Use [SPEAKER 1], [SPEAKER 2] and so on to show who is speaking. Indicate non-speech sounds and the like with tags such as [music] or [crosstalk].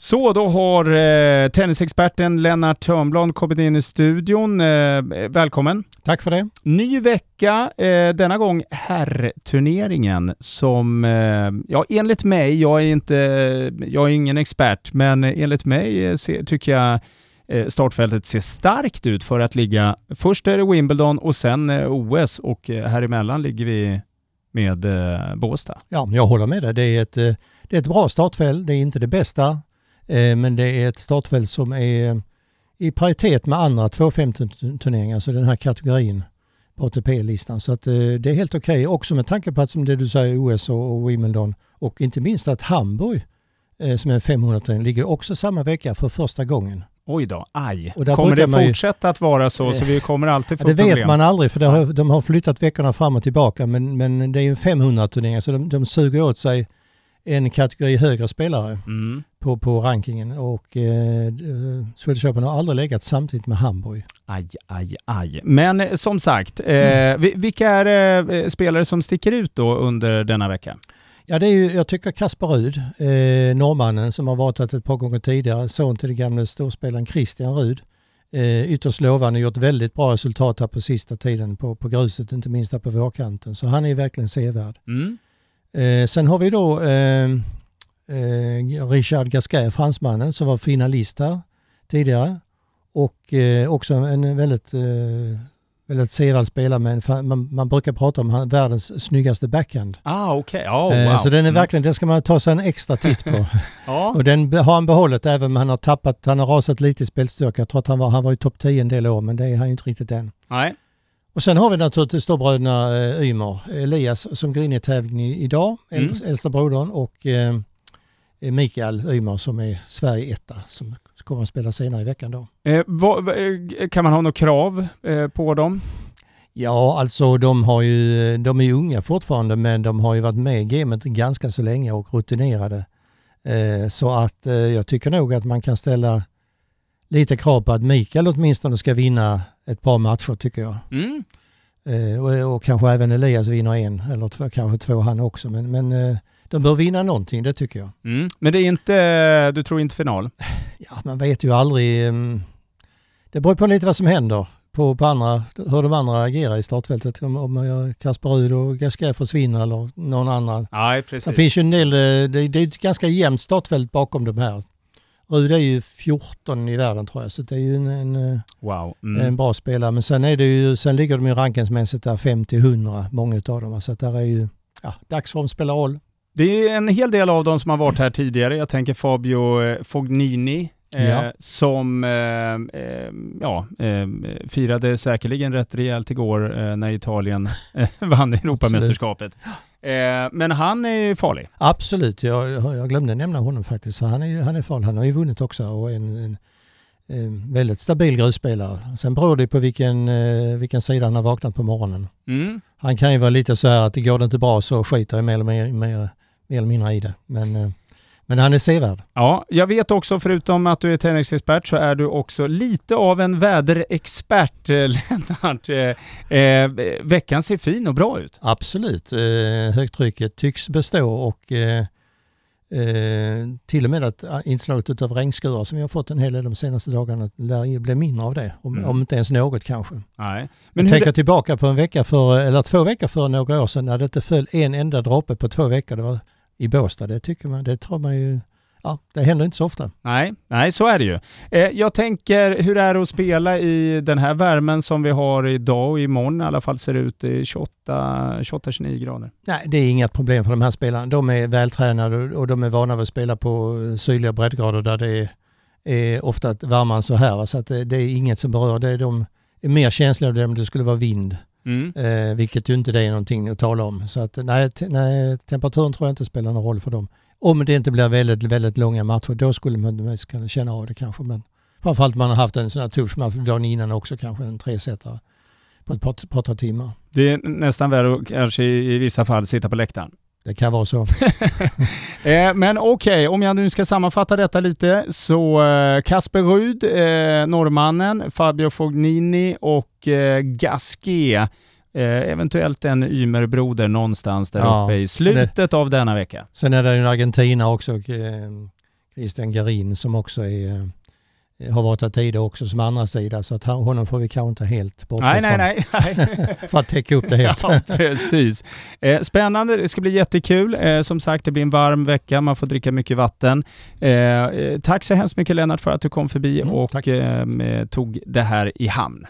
[SPEAKER 1] Så, då har eh, tennisexperten Lennart Törnblad kommit in i studion. Eh, välkommen!
[SPEAKER 2] Tack för det!
[SPEAKER 1] Ny vecka, eh, denna gång herrturneringen som, eh, ja enligt mig, jag är inte, jag är ingen expert, men enligt mig eh, se, tycker jag eh, startfältet ser starkt ut för att ligga, först är det Wimbledon och sen eh, OS och här emellan ligger vi med Båstad.
[SPEAKER 2] Ja, jag håller med dig. Det är ett, det är ett bra startfält. Det är inte det bästa Eh, men det är ett startfält som är i paritet med andra 250-turneringar, alltså den här kategorin på ATP-listan. Så att eh, det är helt okej, okay. också med tanke på att som det du säger OS och Wimbledon och inte minst att Hamburg eh, som är 500-turnering ligger också samma vecka för första gången.
[SPEAKER 1] Oj då, aj. kommer det fortsätta ju, att vara så? Så vi kommer alltid få
[SPEAKER 2] Det
[SPEAKER 1] problem.
[SPEAKER 2] vet man aldrig för har, de har flyttat veckorna fram och tillbaka men, men det är ju en 500-turnering så de, de suger åt sig en kategori högre spelare mm. på, på rankingen och eh, Swedish Open har aldrig legat samtidigt med Hamburg.
[SPEAKER 1] Aj, aj, aj. Men eh, som sagt, eh, mm. vilka är eh, spelare som sticker ut då under denna vecka?
[SPEAKER 2] Ja, det är ju, jag tycker Kasper Rud, eh, norrmannen som har varit ett par gånger tidigare, son till den gamle storspelaren Christian Rud. Eh, ytterst lovande, gjort väldigt bra resultat här på sista tiden på, på gruset, inte minst här på vårkanten. Så han är verkligen sevärd. Mm. Eh, sen har vi då eh, eh, Richard Gasquet, fransmannen, som var finalist här tidigare. Och eh, också en väldigt, eh, väldigt sevärd spelare. Med man, man brukar prata om världens snyggaste backhand.
[SPEAKER 1] Ah, okay. oh, eh, wow.
[SPEAKER 2] Så den är mm. verkligen, den ska man ta sig en extra titt på. [laughs] ja. Och den har han behållit även om han har tappat, han har rasat lite i spelstyrka. Jag tror att han var, han var i topp 10 en del år men det är han ju inte riktigt än.
[SPEAKER 1] Nej.
[SPEAKER 2] Och sen har vi naturligtvis då bröderna eh, Ymer, Elias som går in i tävlingen idag, mm. äldsta brodern och eh, Mikael Ymer som är Sverige etta som kommer att spela senare i veckan då.
[SPEAKER 1] Eh, vad, eh, kan man ha något krav eh, på dem?
[SPEAKER 2] Ja, alltså de, har ju, de är unga fortfarande men de har ju varit med i gamet ganska så länge och rutinerade. Eh, så att eh, jag tycker nog att man kan ställa lite krav på att Mikael åtminstone ska vinna ett par matcher tycker jag. Mm. Eh, och, och, kanske även Elias vinner en eller två, kanske två han också. Men, men eh, de bör vinna någonting, det tycker jag.
[SPEAKER 1] Mm. Men det är inte, du tror inte final? [sighs]
[SPEAKER 2] Ja, man vet ju aldrig. Um, det beror på lite vad som händer på, på andra, hur de andra agerar i startfältet. Om, om Kasper Rud och Gasquet försvinner eller någon annan.
[SPEAKER 1] Nej, precis.
[SPEAKER 2] Det finns ju en del, eh, det, det är ett ganska jämnt startfält bakom de här. Rud är ju 14 i världen tror jag, så det är ju en, en, eh,
[SPEAKER 1] wow.
[SPEAKER 2] mm. en bra spelare. Men sen, är det ju, sen ligger de ju rankningsmässigt där 50-100, många av dem. Så där är ju, ja, dagsform spelar roll.
[SPEAKER 1] Det är en hel del av dem som har varit här tidigare. Jag tänker Fabio eh, Fognini, ja. som eh, eh, ja, eh, firade säkerligen rätt rejält igår eh, när Italien [laughs] vann Europamästerskapet. men han är farlig.
[SPEAKER 2] Absolut, jag, jag glömde nämna honom faktiskt, för han är, han är farlig. Han har ju vunnit också och en, en, en väldigt stabil grusspelare. Sen beror det på vilken, vilken sida han har vaknat på morgonen. Mm. Han kan ju vara lite så här att det går det inte bra så skiter jag mer eller, mer, mer, mer eller mindre i det. Men men han är sevärd.
[SPEAKER 1] Ja, jag vet också förutom att du är tennisexpert så är du också lite av en väderexpert, eh, [laughs] Lennart. Eh, eh, veckan ser fin och bra ut.
[SPEAKER 2] Absolut. Eh, högtrycket tycks bestå och eh, eh, till och med att inslaget av regnskurar som vi har fått en hel del de senaste dagarna lär bli mindre av det. Om, mm. om inte ens något kanske.
[SPEAKER 1] Nej.
[SPEAKER 2] Men jag tänker det... tillbaka på en vecka för, eller två veckor för några år sedan när det inte föll en enda droppe på två veckor. Det var i Båstad. Det tycker man, det tror man ju, ja, det händer inte så ofta.
[SPEAKER 1] Nej, nej så är det ju. Eh, jag tänker, hur är det att spela i den här värmen som vi har idag och imorgon i alla fall ser ut i 28-29 grader?
[SPEAKER 2] Nej, det är inga problem för de här spelarna. De är vältränade och de är vana vid att spela på sydliga breddgrader där det är, ofta varmare än så här. Så att det, det, är inget som berör. Det är de är mer känsliga om det skulle vara vind. Mm. Eh, vilket ju inte det är någonting att tala om. Så att nej, nej, temperaturen tror jag inte spelar någon roll för dem. Om det inte blir väldigt, väldigt långa matcher, då skulle man kunna känna av det kanske. Men framförallt man har haft en sån här tuff match dagen innan också, kanske en tresetare på ett par, par, par timmar.
[SPEAKER 1] Det är nästan värre att kanske i vissa fall sitta på läktaren.
[SPEAKER 2] Det kan vara så. [laughs]
[SPEAKER 1] Eh, men okej, okay, om jag nu ska sammanfatta detta lite så eh, Kasper Rud, eh, norrmannen, Fabio Fognini och eh, Gasquet. Eventuellt en Ymerbroder någonstans där ja, uppe i slutet det, av denna vecka.
[SPEAKER 2] Sen är det ju Argentina också, och, Christian Garin som också är har varit där tidigare också som andra sida så att honom får vi kanske inte helt
[SPEAKER 1] bortse nej, nej, [laughs] nej,
[SPEAKER 2] för att täcka upp det [laughs] helt.
[SPEAKER 1] Ja, precis. Eh, spännande, det ska bli jättekul. Eh, som sagt, det blir en varm vecka, man får dricka mycket vatten. Eh, eh tack så hemskt mycket Lennart för att du kom förbi mm, och eh, tog det här i hamn.